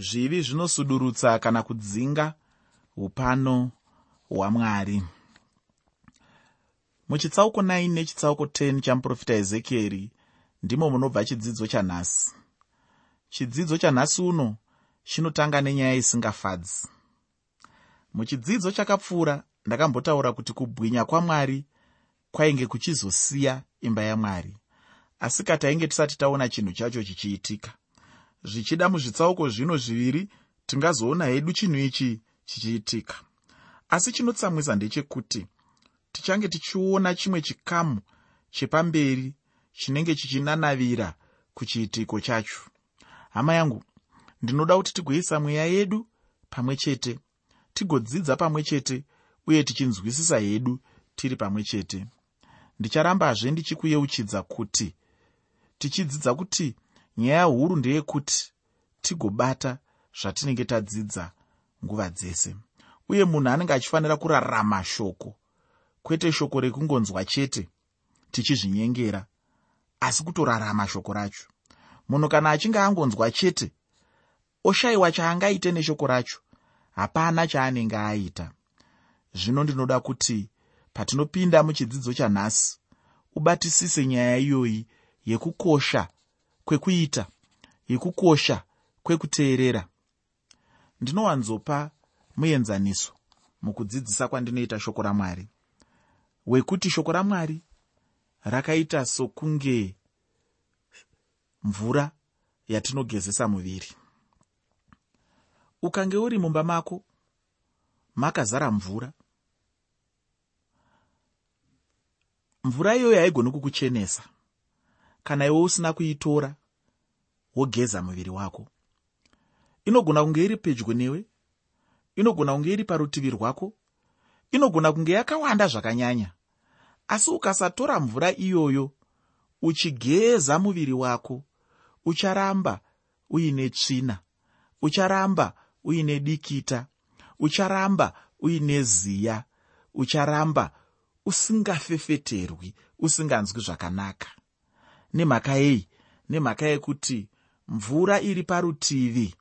zvivi zvinosudurutsa kana kudzinga upano hwamwari. Muchitsauko 9 nechitsauko 10 chamuprofita ezekieri ndimo munobva chidzidzo chanhasi chidzidzo chanhasi uno chinotanga nenyaya isingafadzi. Muchidzidzo chakapfuura ndakambotaura kuti kubwinya kwamwari kwainge kuchizosiya imba yamwari asi katainge tisati taona chinhu chacho chichiitika zvichida muzvitsauko zvino zviviri tingazoona hedu chinhu ichi chichiitika. Asi chinotsamwisa ndechekuti tichange tichiona chimwe chikamu chepamberi chinenge chichinanavira kuchiitiko chacho. Hama yangu ndinoda kuti tigoisa mweya yedu pamwe chete tigodzidza pamwe chete uye tichinzwisisa hedu tiri pamwe chete. Ndicharambazve ndichikuyeuchidza kuti tichidzidza kuti nyaya huru ndeyekuti tigobata zvatinenge tadzidza nguva dzese. Uye munhu anenge achifanira kurarama shoko kwete shoko rekungonzwa chete tichizvinyengera asi kutorarama shoko racho. Munhu kana achinge angonzwa chete oshayiwa chaangaite neshoko racho hapana chaanenge aita. Zvino ndinoda kuti patinopinda muchidzidzo chanhasi ubatisise nyaya iyoyi yekukosha kwekuita yekukosha kwekuteerera. Ndinowanzopa muenzaniso mukudzidzisa kwandinoita shoko ramwari. Wekuti shoko ramwari rakaita sokunge mvura yatinogezesa muviri. Ukange uri mumba mako makazara mvura. Mvura iyoyo haigoni kukuchenesa kana iwe usina kuitora wogeza muviri wako. Inogona kunge iri pedyo newe inogona kunge iri parutivi rwako inogona kunge yakawanda zvakanyanya asi ukasatora mvura iyoyo uchigeza muviri wako ucharamba uine tsvina ucharamba uine dikita ucharamba uine ziya ucharamba usingafefeterwi usinganzwi zvakanaka nemhaka yei nemhaka yekuti mvura iri parutivi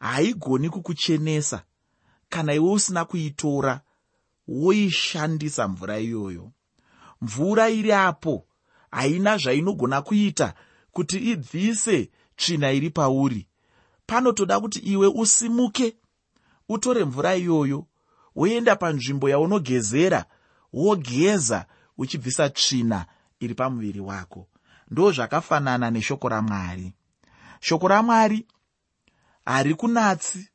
haigoni kukuchenesa. Kana iwe usina kuitora woishandisa mvura iyoyo. Mvura iri apo haina zvainogona kuita kuti ibvise tsvina iri pauri. Panotoda kuti iwe usimuke utore mvura iyoyo woenda panzvimbo yaunogezera wogeza uchibvisa tsvina iri pamuviri wako ndo zvakafanana neshoko ramwari. Shoko ramwari hari kunatsi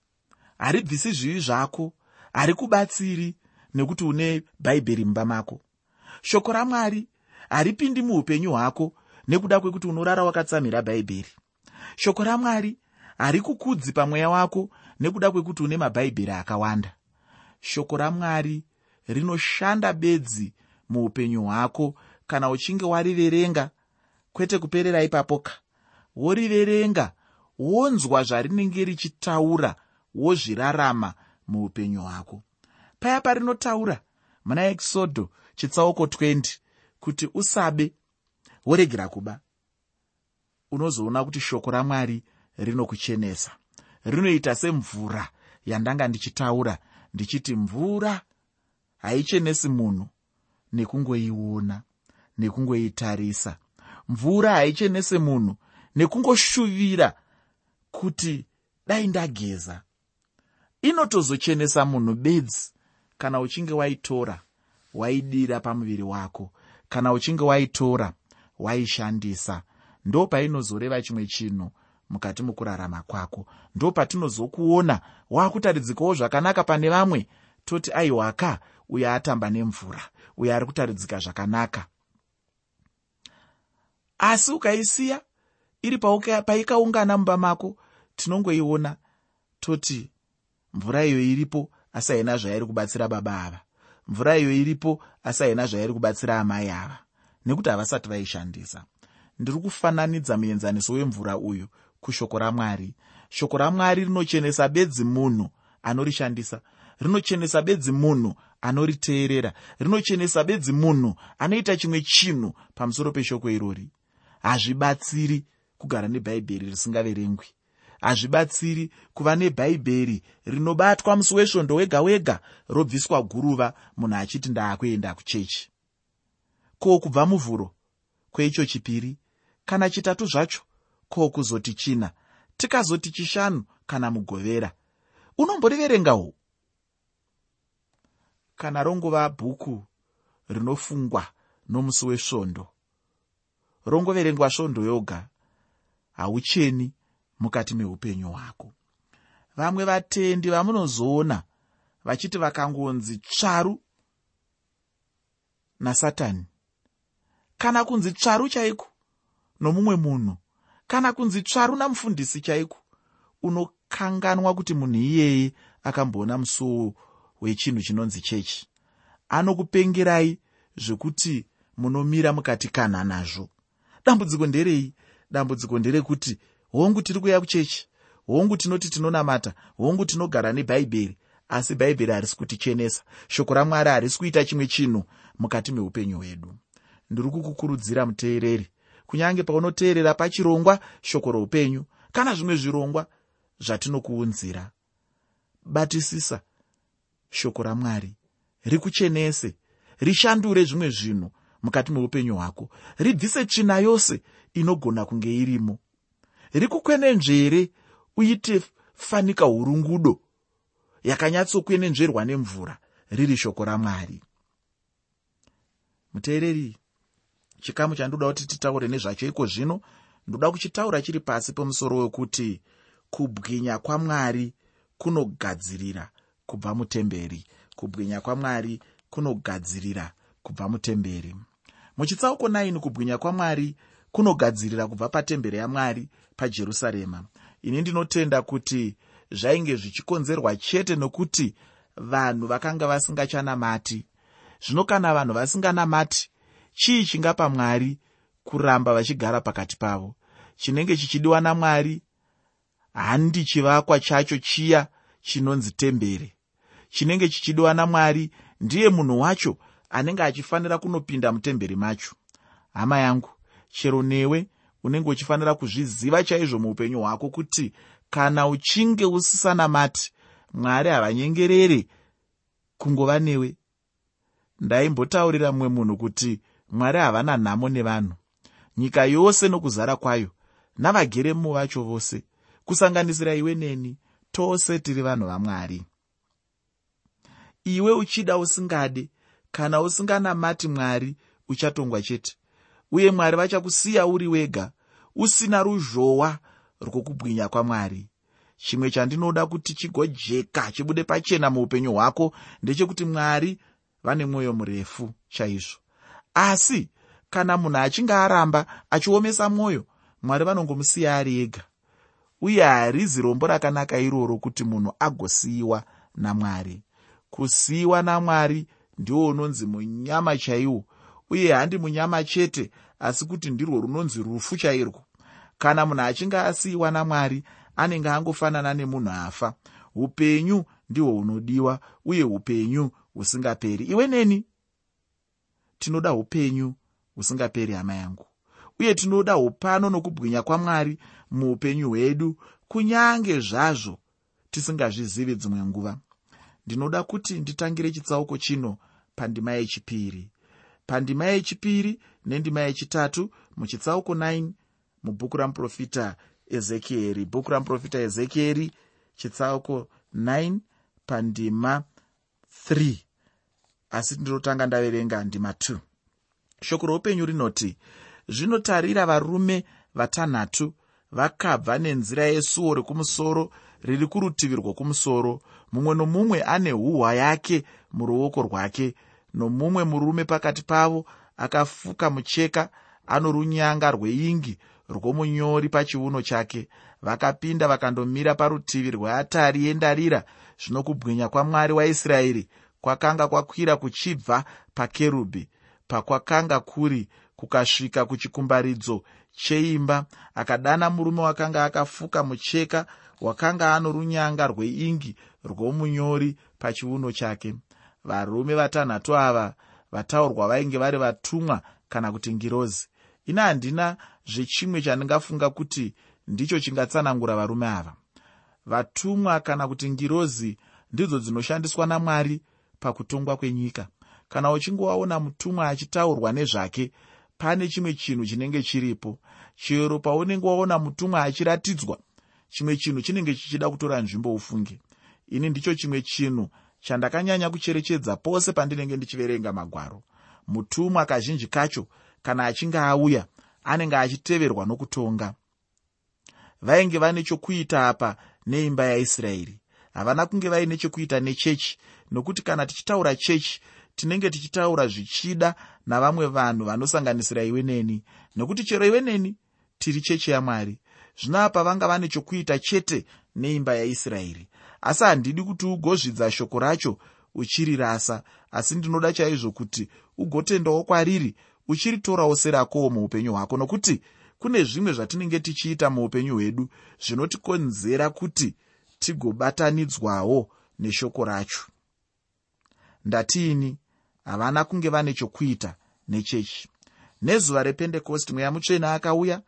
haribvisi zvivi zvako hari kubatsiri nekuti une bhaibheri mumba mako. Shoko ramwari haripindi muupenyu hwako nekuda kwekuti unorara wakatsamhira bhaibheri. Shoko ramwari hari kukudzi pamweya wako nekuda kwekuti une mabhaibheri akawanda. Shoko ramwari rinoshanda bedzi muupenyu hwako kana uchinge wariverenga kwete kuperera ipapoka woriverenga wonzwa zvarinenge richitaura wozvirarama muupenyu hwako. Paya parinotaura muna ekisodho chitsauko 20 kuti usabe woregera kuba. Unozoona kuti shoko ramwari rinokuchenesa. Rinoita semvura yandanga ndichitaura ndichiti mvura haichenesi munhu nekungoiona nekungoitarisa mvura haichenese munhu nekungoshuvira kuti dai ndageza. Inotozochenesa munhu bedzi kana uchinge waitora waidira pamuviri wako. Kana uchinge waitora waishandisa. Ndo painozoreva chimwe chinhu mukati mokurarama kwako. Ndo patinozokuona waakutaridzikawo zvakanaka pane vamwe toti aiwaka uyo atamba nemvura uyo ari kutaridzika zvakanaka asi ukaisiya iri paikaungana mumba mako tinongoiona toti mvura iyo iripo asi haina zvairi kubatsira baba ava. Mvura iyo iripo asi haina zvairi kubatsira amai ava. Nekuti havasati vaishandisa. Ndiri kufananidza muenzaniso wemvura uyu kushoko ramwari. Shoko ramwari rinochenesa bedzi munhu anorishandisa rinochenesa bedzi munhu anoriteerera rinochenesa bedzi munhu anoita chimwe chinhu pamusoro peshoko irori hazvibatsiri kugara nebhaibheri risingaverengwi. Hazvibatsiri kuva nebhaibheri rinobatwa musi wesvondo wega wega robviswa guruva munhu achiti ndaakuenda kuchechi. Ko kubva muvhuro kweicho chipiri? Kana chitatu zvacho? Ko kuzoti china? Tikazoti chishanu kana mugovera. Unomboriverengawo kana rongova bhuku rinofungwa nomusi wesvondo rongoverengwa svondo yoga haucheni mukati meupenyu hwako. Vamwe vatendi vamunozoona vachiti vakangonzi tsvaru nasatani. Kana kunzi tsvaru chaiko? nomumwe munhu kana kunzi tsvaru namufundisi chaiko? unokanganwa kuti munhu iyeye akamboona musuwo wechinhu chinonzi chechi. Anokupengerai zvekuti munomira mukati kana nazvo dambudziko nderei? Dambudziko nderekuti hongu tiri kuya kuchechi hongu tinoti tinonamata hongu tinogara nebhaibheri asi bhaibheri harisi kutichenesa shoko ramwari harisi kuita chimwe chinhu mukati meupenyu hwedu. Ndiri kukukurudzira muteereri kunyange paunoteerera pachirongwa shoko roupenyu kana zvimwe zvirongwa zvatinokuunzira batisisa shoko ramwari rikuchenese rishandure zvimwe zvinhu mukati meupenyu hwako. Ribvise tsvina yose inogona kunge irimo. Rikukwenenzvere uite fanika hurungudo yakanyatsokwenenzverwa nemvura riri shoko ramwari. Muteereri chikamu chandoda kuti titaure nezvacho iko zvino ndoda kuchitaura chiri pasi pemusoro wekuti kubwinya kwamwari kunogadzirira kubva mutemberi. Kubwinya kwamwari kunogadzirira kubva mutemberi muchitsauko 9 kubwinya kwamwari kunogadzirira kubva patemberi yamwari pajerusarema. Ini ndinotenda kuti zvainge zvichikonzerwa chete nokuti vanhu vakanga vasingachanamati. Zvino kana vanhu vasinganamati chii chingapa mwari kuramba vachigara pakati pavo? Chinenge chichidiwa namwari handi chivakwa chacho chiya chinonzi tembere. Chinenge chichidiwa namwari ndiye munhu wacho anenge achifanira kunopinda mutemberi macho. Hama yangu chero newe unenge uchifanira kuzviziva chaizvo muupenyu hwako kuti kana uchinge usisanamati mwari havanyengerere kungova newe. Ndaimbotaurira mumwe munhu kuti mwari havana nhamo nevanhu. Nyika yose nokuzara kwayo navageremo vacho vose. Kusanganisira iwe neni tose tiri vanhu vamwari. Iwe uchida usingade kana usinganamati mwari uchatongwa chete. Uye mwari vachakusiya uri wega usina ruzhowa rwokubwinya kwamwari. Chimwe chandinoda kuti chigojeka chibude pachena muupenyu hwako ndechekuti mwari vane mwoyo murefu chaizvo. Asi kana munhu achinge aramba achiomesa mwoyo mwari vanongomusiya ari ega. Uye harizi rombo rakanaka iroro kuti munhu agosiyiwa namwari. Kusiyiwa namwari ndiwo unonzi munyama chaiwo uye handi munyama chete asi kuti ndirwo runonzi rufu chairwo. Kana munhu achinge asiyiwa namwari anenge angofanana nemunhu afa. Upenyu ndihwo hunodiwa uye upenyu husingaperi. Iwe neni? Tinoda upenyu husingaperi hama yangu. Uye tinoda upano nokubwinya kwamwari muupenyu hwedu kunyange zvazvo tisingazvizivi dzimwe nguva. Ndinoda kuti nditangire chitsauko chino pandima yechipiri. Pandima yechipiri nendima yechitatu muchitsauko 9 mubhuku ramuprofita ezekieri. Bhuku ramuprofita ezekieri chitsauko 9 pandima 3 asi ndinotanga ndaverenga ndima 2 shoko roupenyu rinoti zvinotarira varume vatanhatu vakabva nenzira yesuo rekumusoro riri kurutivi rwokumusoro. Mumwe nomumwe ane huhwa yake muruoko rwake nomumwe murume pakati pavo akafuka mucheka ano runyanga rweingi rwomunyori pachiuno chake. Vakapinda vakandomira parutivi rweatari yendarira zvino kubwinya kwamwari waisraeri kwakanga kwakwira kuchibva pakerubhi pakwakanga kuri kukasvika kuchikumbaridzo cheimba. Akadana murume wakanga akafuka mucheka wakanga ano runyanga rweingi rwomunyori pachiuno chake varume vatanhatu ava vataurwa vainge vari vatumwa kana kuti ngirozi. Ina handina zvechimwe chandingafunga kuti ndicho chingatsanangura varume ava. Vatumwa kana kuti ngirozi ndidzo dzinoshandiswa namwari pakutongwa kwenyika. Kana uchinge waona mutumwa achitaurwa nezvake pane chimwe chinhu chinenge chiripo. Chero paunenge waona mutumwa achiratidzwa chimwe chinhu chinenge chichida kutora nzvimbo ufunge. Ini ndicho chimwe chinhu chandakanyanya kucherechedza pose pandinenge ndichiverenga magwaro. Mutumwa kazhinji kacho kana achinge auya anenge achiteverwa nokutonga. Vainge vane chokuita apa neimba yaisraeri. Havana kunge vaine chekuita nechechi nokuti kana tichitaura chechi tinenge tichitaura zvichida navamwe vanhu vanosanganisira iwe neni. Nokuti chero iwe neni tiri chechi yamwari. Zvino apa vanga vane chokuita chete neimba yaisraeri asi handidi kuti ugozvidza shoko racho uchirirasa. Asi ndinoda chaizvo kuti ugotendawo kwariri uchiritorawo serakowo muupenyu hwako nokuti kune zvimwe zvatinenge tichiita muupenyu hwedu zvinotikonzera kuti tigobatanidzwawo neshoko racho. Ndatiini havana kunge vane chokuita nechechi. Nezuva rependekosti mweya mutsvene akauya.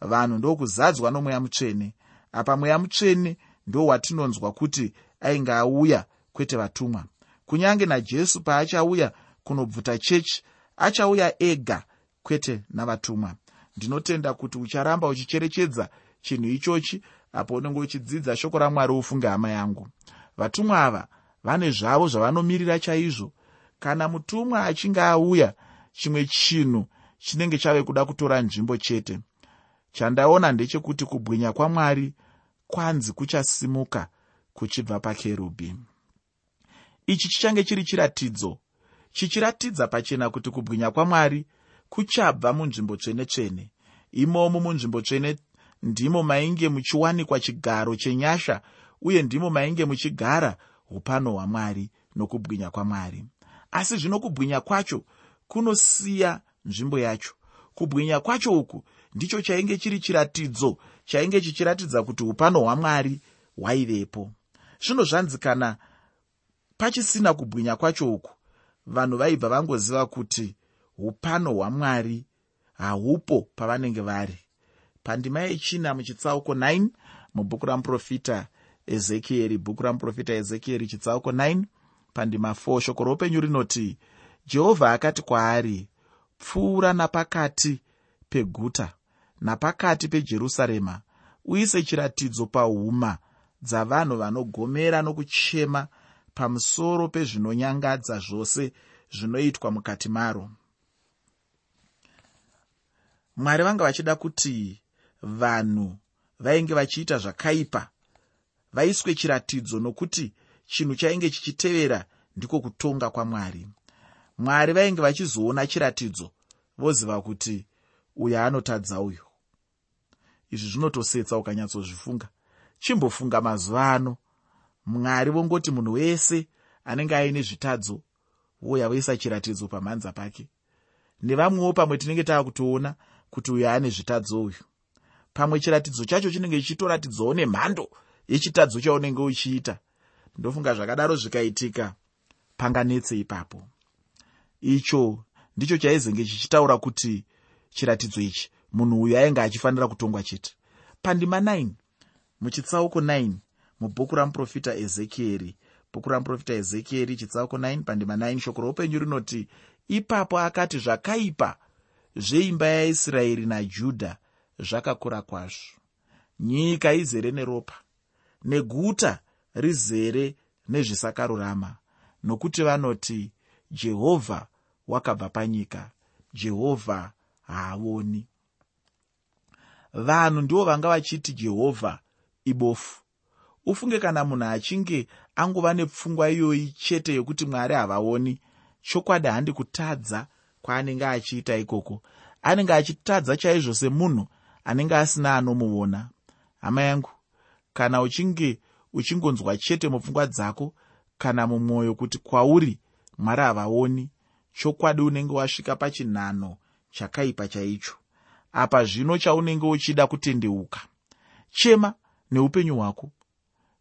Vanhu ndokuzadzwa nomweya mutsvene. Apa mweya mutsvene ndo watinonzwa kuti ainge auya kwete vatumwa. Kunyange najesu paachauya kunobvuta chechi achauya ega kwete navatumwa. Ndinotenda kuti ucharamba uchicherechedza chinhu ichochi apo unenge uchidzidza shoko ramwari ufunge hama yangu. Vatumwa ava vane zvavo zvavanomirira chaizvo. Kana mutumwa achinge auya chimwe chinhu chinenge chave kuda kutora nzvimbo chete. Chandaona ndechekuti kubwinya kwamwari kwanzi kuchasimuka kuchibva pakerubhi ichi chichange chiri chiratidzo. Chichiratidza pachena kuti kubwinya kwamwari kuchabva munzvimbo tsvene-tsvene. Imomo munzvimbo tsvene ndimo mainge muchiwanikwa chigaro chenyasha uye ndimo mainge muchigara upano hwamwari nokubwinya kwamwari. Asi zvino kubwinya kwacho kunosiya nzvimbo yacho. Kubwinya kwacho uku ndicho chainge chiri chiratidzo chainge chichiratidza kuti upano hwamwari hwaivepo zvino zvanzi kana pachisina kubwinya kwacho uku vanhu vaibva vangoziva kuti upano hwamwari haupo pavanenge vari. Pandima yechina muchitsauko 9 mubhuku ramuprofita ezekieri bhuku ramuprofita ezekieri chitsauko 9 pandima 4 shoko roupenyu rinoti jehovha akati kwaari pfuura napakati peguta napakati pejerusarema. Uise chiratidzo pahuma dzavanhu vanogomera nokuchema pamusoro pezvinonyangadza zvose zvinoitwa mukati maro. Mwari vanga vachida kuti vanhu vainge vachiita zvakaipa vaiswe chiratidzo nokuti chinhu chainge chichitevera ndiko kutonga kwamwari. Mwari vainge vachizoona chiratidzo voziva kuti uyo anotadza uyu izvi zvinotosetsa ukanyatsozvifunga. Chimbofunga mazuva ano. Mwari vongoti munhu wese anenge aine zvitadzo vouya voisa chiratidzo pamhanza pake. Nevamwewo pamwe tinenge tava kutoona kuti uyo ane zvitadzo uyu. Pamwe chiratidzo chacho chinenge chichitoratidzawo nemhando yechitadzo chaunenge uchiita. Ndofunga zvakadaro zvikaitika panganetse ipapo. Icho ndicho chaizenge chichitaura kuti chiratidzo ichi munhu uyu ainge achifanira kutongwa chete. Pandima 9 muchitsauko 9 mubhuku ramuprofita ezekieri. Bhuku ramuprofita ezekieri chitsauko 9 pandima 9 shoko roupenyu rinoti ipapo akati zvakaipa zveimba yaisraeri najudha zvakakura kwazvo. Nyika izere neropa neguta rizere nezvisakarurama nokuti vanoti jehovha wakabva panyika jehovha haavoni vanhu ndivo vanga vachiti jehovha ibofu. Ufunge kana munhu achinge angova nepfungwa iyoyi chete yokuti mwari havaoni chokwadi handi kutadza kwaanenge achiita ikoko. Anenge achitadza chaizvo semunhu anenge asina anomuona. Hama yangu kana uchinge uchingonzwa chete mupfungwa dzako kana mumwoyo kuti kwauri mwari havaoni chokwadi unenge wasvika pachinhano chakaipa chaicho apa zvino chaunenge uchida kutendeuka. Chema neupenyu hwako.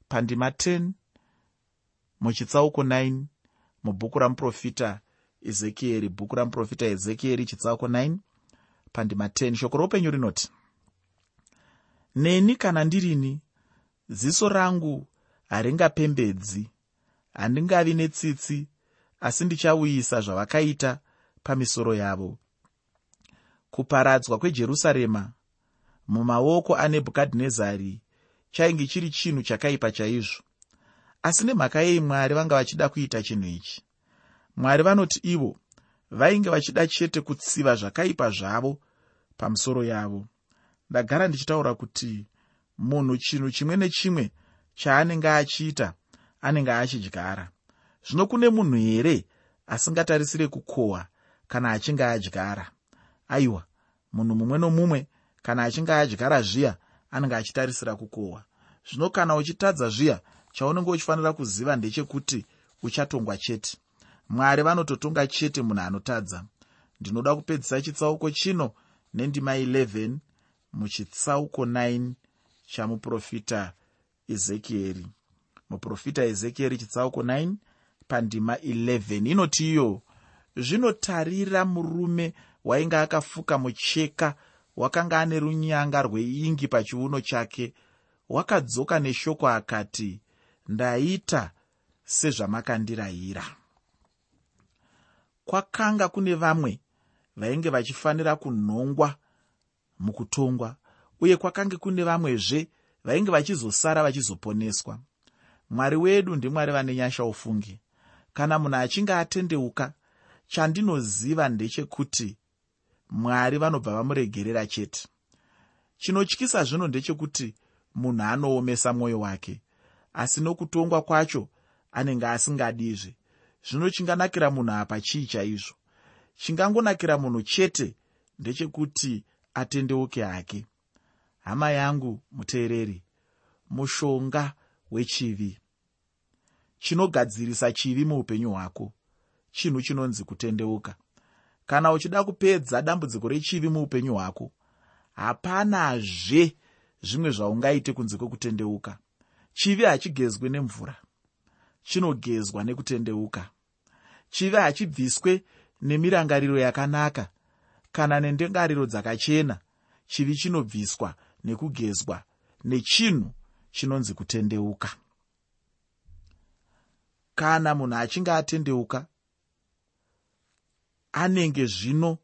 Pandima 10 muchitsauko 9 mubhuku ramuprofita ezekieri bhuku ramuprofita ezekieri chitsauko 9 pandima 10 shoko roupenyu rinoti neni kana ndirini ziso rangu haringapembedzi handingavi netsitsi asi ndichauyisa zvavakaita pamisoro yavo kuparadzwa kwejerusarema. Mumaoko anebhukadhinezari chainge chiri chinhu chakaipa chaizvo. Asi nemhaka yei mwari vanga vachida kuita chinhu ichi? Mwari vanoti ivo vainge vachida chete kutsiva zvakaipa zvavo pamusoro yavo. Ndagara ndichitaura kuti munhu chinhu chimwe nechimwe chaanenge achiita anenge achidyara. Zvino kune munhu here asingatarisire kukohwa kana achinge adyara aiwa munhu mumwe nomumwe kana achinge adyara zviya anenge achitarisira kukohwa. Zvino kana uchitadza zviya chaunenge uchifanira kuziva ndechekuti uchatongwa chete. Mwari vanototonga chete munhu anotadza. Ndinoda kupedzisa chitsauko chino nendima 11 muchitsauko 9 chamuprofita ezekieri. Muprofita ezekieri chitsauko 9 pandima 11 inoti iyo zvinotarira murume wainge akafuka mucheka wakanga ane runyanga rweingi pachiuno chake. Wakadzoka neshoko akati ndaita sezvamakandirayira. Kwakanga kune vamwe vainge vachifanira kunhongwa mukutongwa uye kwakange kune vamwezve vainge vachizosara vachizoponeswa. Mwari wedu ndimwari vane nyasha ufungi kana munhu achinge atendeuka chandinoziva ndechekuti mwari vanobva vamuregerera chete. Chinotyisa zvino ndechekuti munhu anoomesa mwoyo wake asi nokutongwa kwacho anenge asingadizve zvino chinganakira munhu apa chii chaizvo? Chingangonakira munhu chete ndechekuti atendeuke hake hama yangu muteereri mushonga wechivi. Chinogadzirisa chivi muupenyu hwako chinhu chinonzi kutendeuka. Kana uchida kupedza dambudziko rechivi muupenyu hwako hapanazve zvimwe zvaungaite kunze kwekutendeuka. Chivi hachigezwe nemvura chinogezwa nekutendeuka. Chivi hachibviswe nemirangariro yakanaka kana nendengariro dzakachena. Chivi chinobviswa nekugezwa nechinhu chinonzi kutendeuka. Kana munhu achinge atendeuka anenge zvino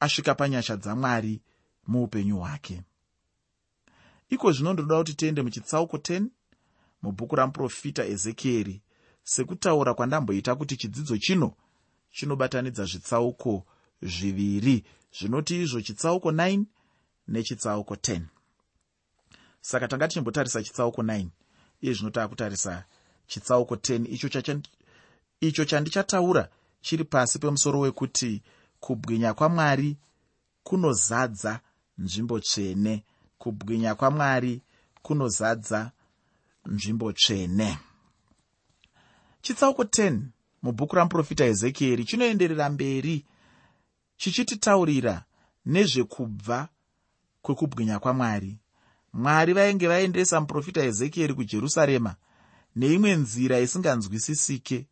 asvika panyasha dzamwari muupenyu hwake. Iko zvino ndoda kuti tiende muchitsauko 10 mubhuku ramuprofita ezekieri sekutaura kwandamboita kuti chidzidzo chino chinobatanidza zvitsauko zviviri zvinoti izvo chitsauko 9 nechitsauko 10 saka tanga tichimbotarisa chitsauko 9 iye zvino taakutarisa chitsauko 10 icho chandichataura chiri pasi pemusoro wekuti kubwinya kwamwari kunozadza nzvimbo tsvene. Kubwinya kwamwari kunozadza nzvimbo tsvene. Chitsauko 10 mubhuku ramuprofita ezekieri chinoenderera mberi chichititaurira nezvekubva kwekubwinya kwamwari. Mwari vainge vaendesa muprofita ezekieri kujerusarema neimwe nzira isinganzwisisike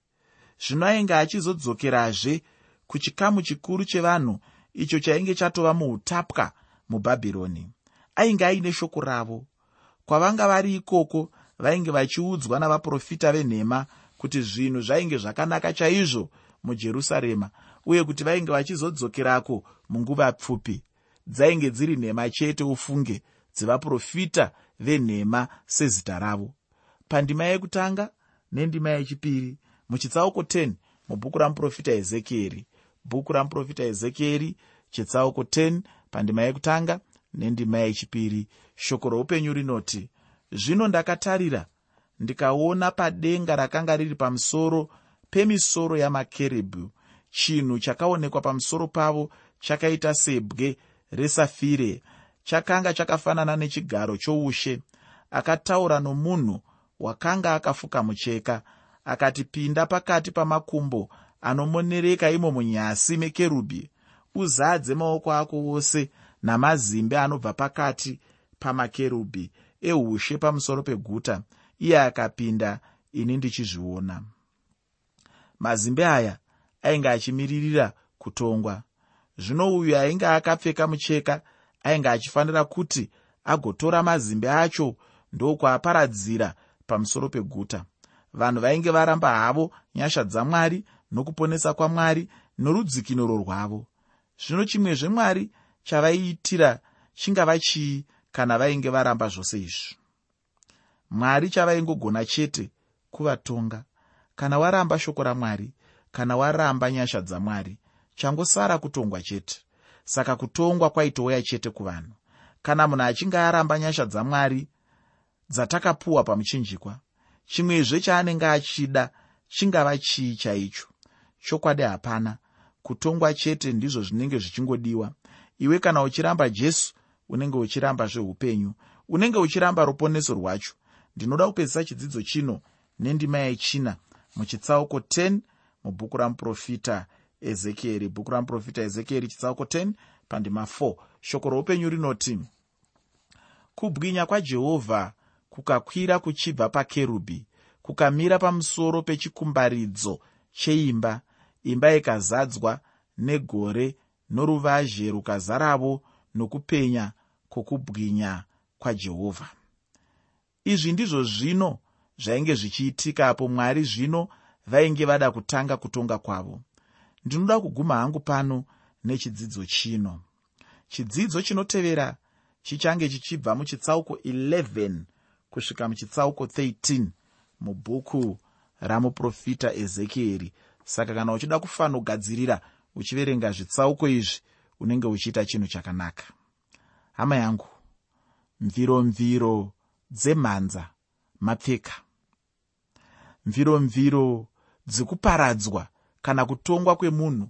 zvino ainge achizodzokerazve kuchikamu chikuru chevanhu icho chainge chatova muutapwa mubhabhironi. Ainge aine shoko ravo. Kwavanga vari ikoko vainge vachiudzwa navaprofita venhema kuti zvinhu zvainge zvakanaka chaizvo mujerusarema uye kuti vainge vachizodzokerako munguva pfupi. Dzainge dziri nhema chete ufunge dzevaprofita venhema sezita ravo. Pandima yekutanga nendima yechipiri muchitsauko 10 mubhuku ramuprofita ezekieri. Bhuku ramuprofita ezekieri chitsauko 10 pandima yekutanga nendima yechipiri. Shoko roupenyu rinoti zvino ndakatarira ndikaona padenga rakanga riri pamusoro pemisoro yamakerubhu chinhu chakaonekwa pamusoro pavo chakaita sebwe resafire chakanga chakafanana nechigaro choushe. Akataura nomunhu wakanga akafuka mucheka akati pinda pakati pamakumbo anomonereka imo munyasi mekerubhi uzadze maoko ako ose namazimbe anobva pakati pamakerubhi eushe pamusoro peguta. Iye akapinda ini ndichizviona. Mazimbe aya ainge achimiririra kutongwa. Zvino uyu ainge akapfeka mucheka ainge achifanira kuti agotora mazimbe acho ndokwaparadzira pamusoro peguta vanhu vainge varamba havo nyasha dzamwari nokuponesa kwamwari norudzikinuro rwavo. Zvino chimwezve mwari chavaiitira chingava chii kana vainge varamba zvose izvi? Mwari chavaingogona chete kuvatonga. Kana waramba shoko ramwari kana waramba nyasha dzamwari changosara kutongwa chete. Saka kutongwa kwaitouya chete kuvanhu. Kana munhu achinge aramba nyasha dzamwari dzatakapuwa pamuchinjikwa chimwezve chaanenge achida chingava chii chaicho? Chokwadi hapana. Kutongwa chete ndizvo zvinenge zvichingodiwa. Iwe kana uchiramba jesu unenge uchiramba zveupenyu unenge uchiramba ruponeso rwacho ndinoda kupedzisa chidzidzo chino nendima yechina muchitsauko 10 mubhuku ramuprofita ezekieri. Bhuku ramuprofita ezekieri chitsauko 10 pandima 4 shoko roupenyu rinoti kubwinya kwajehovha kukakwira kuchibva pakerubhi kukamira pamusoro pechikumbaridzo cheimba. Imba ikazadzwa negore noruvazhe rukazaravo nokupenya kwokubwinya kwajehovha izvi ndizvo zvino zvainge zvichiitika apo mwari zvino vainge vada kutanga kutonga kwavo. Ndinoda kuguma hangu pano nechidzidzo chino. Chidzidzo chinotevera chichange chichibva muchitsauko 11 kusvika muchitsauko 13 mubhuku ramuprofita ezekieri saka kana uchida kufanogadzirira uchiverenga zvitsauko izvi unenge uchiita chinhu chakanaka. Hama yangu mviro mviro dzemhanza mapfeka. Mviro mviro dzekuparadzwa kana kutongwa kwemunhu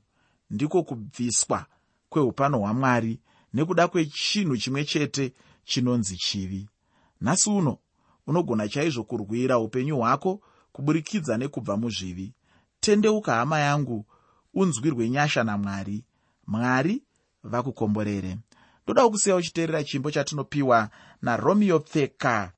ndiko kubviswa kweupano hwamwari nekuda kwechinhu chimwe chete chinonzi chivi. Nhasi uno unogona chaizvo kurwira upenyu hwako kuburikidza nekubva muzvivi. Tendeuka hama yangu unzwirwe nyasha namwari. Mwari vakukomborere. Ndoda kusiya uchiteerera chimbo chatinopiwa naromeo pfeka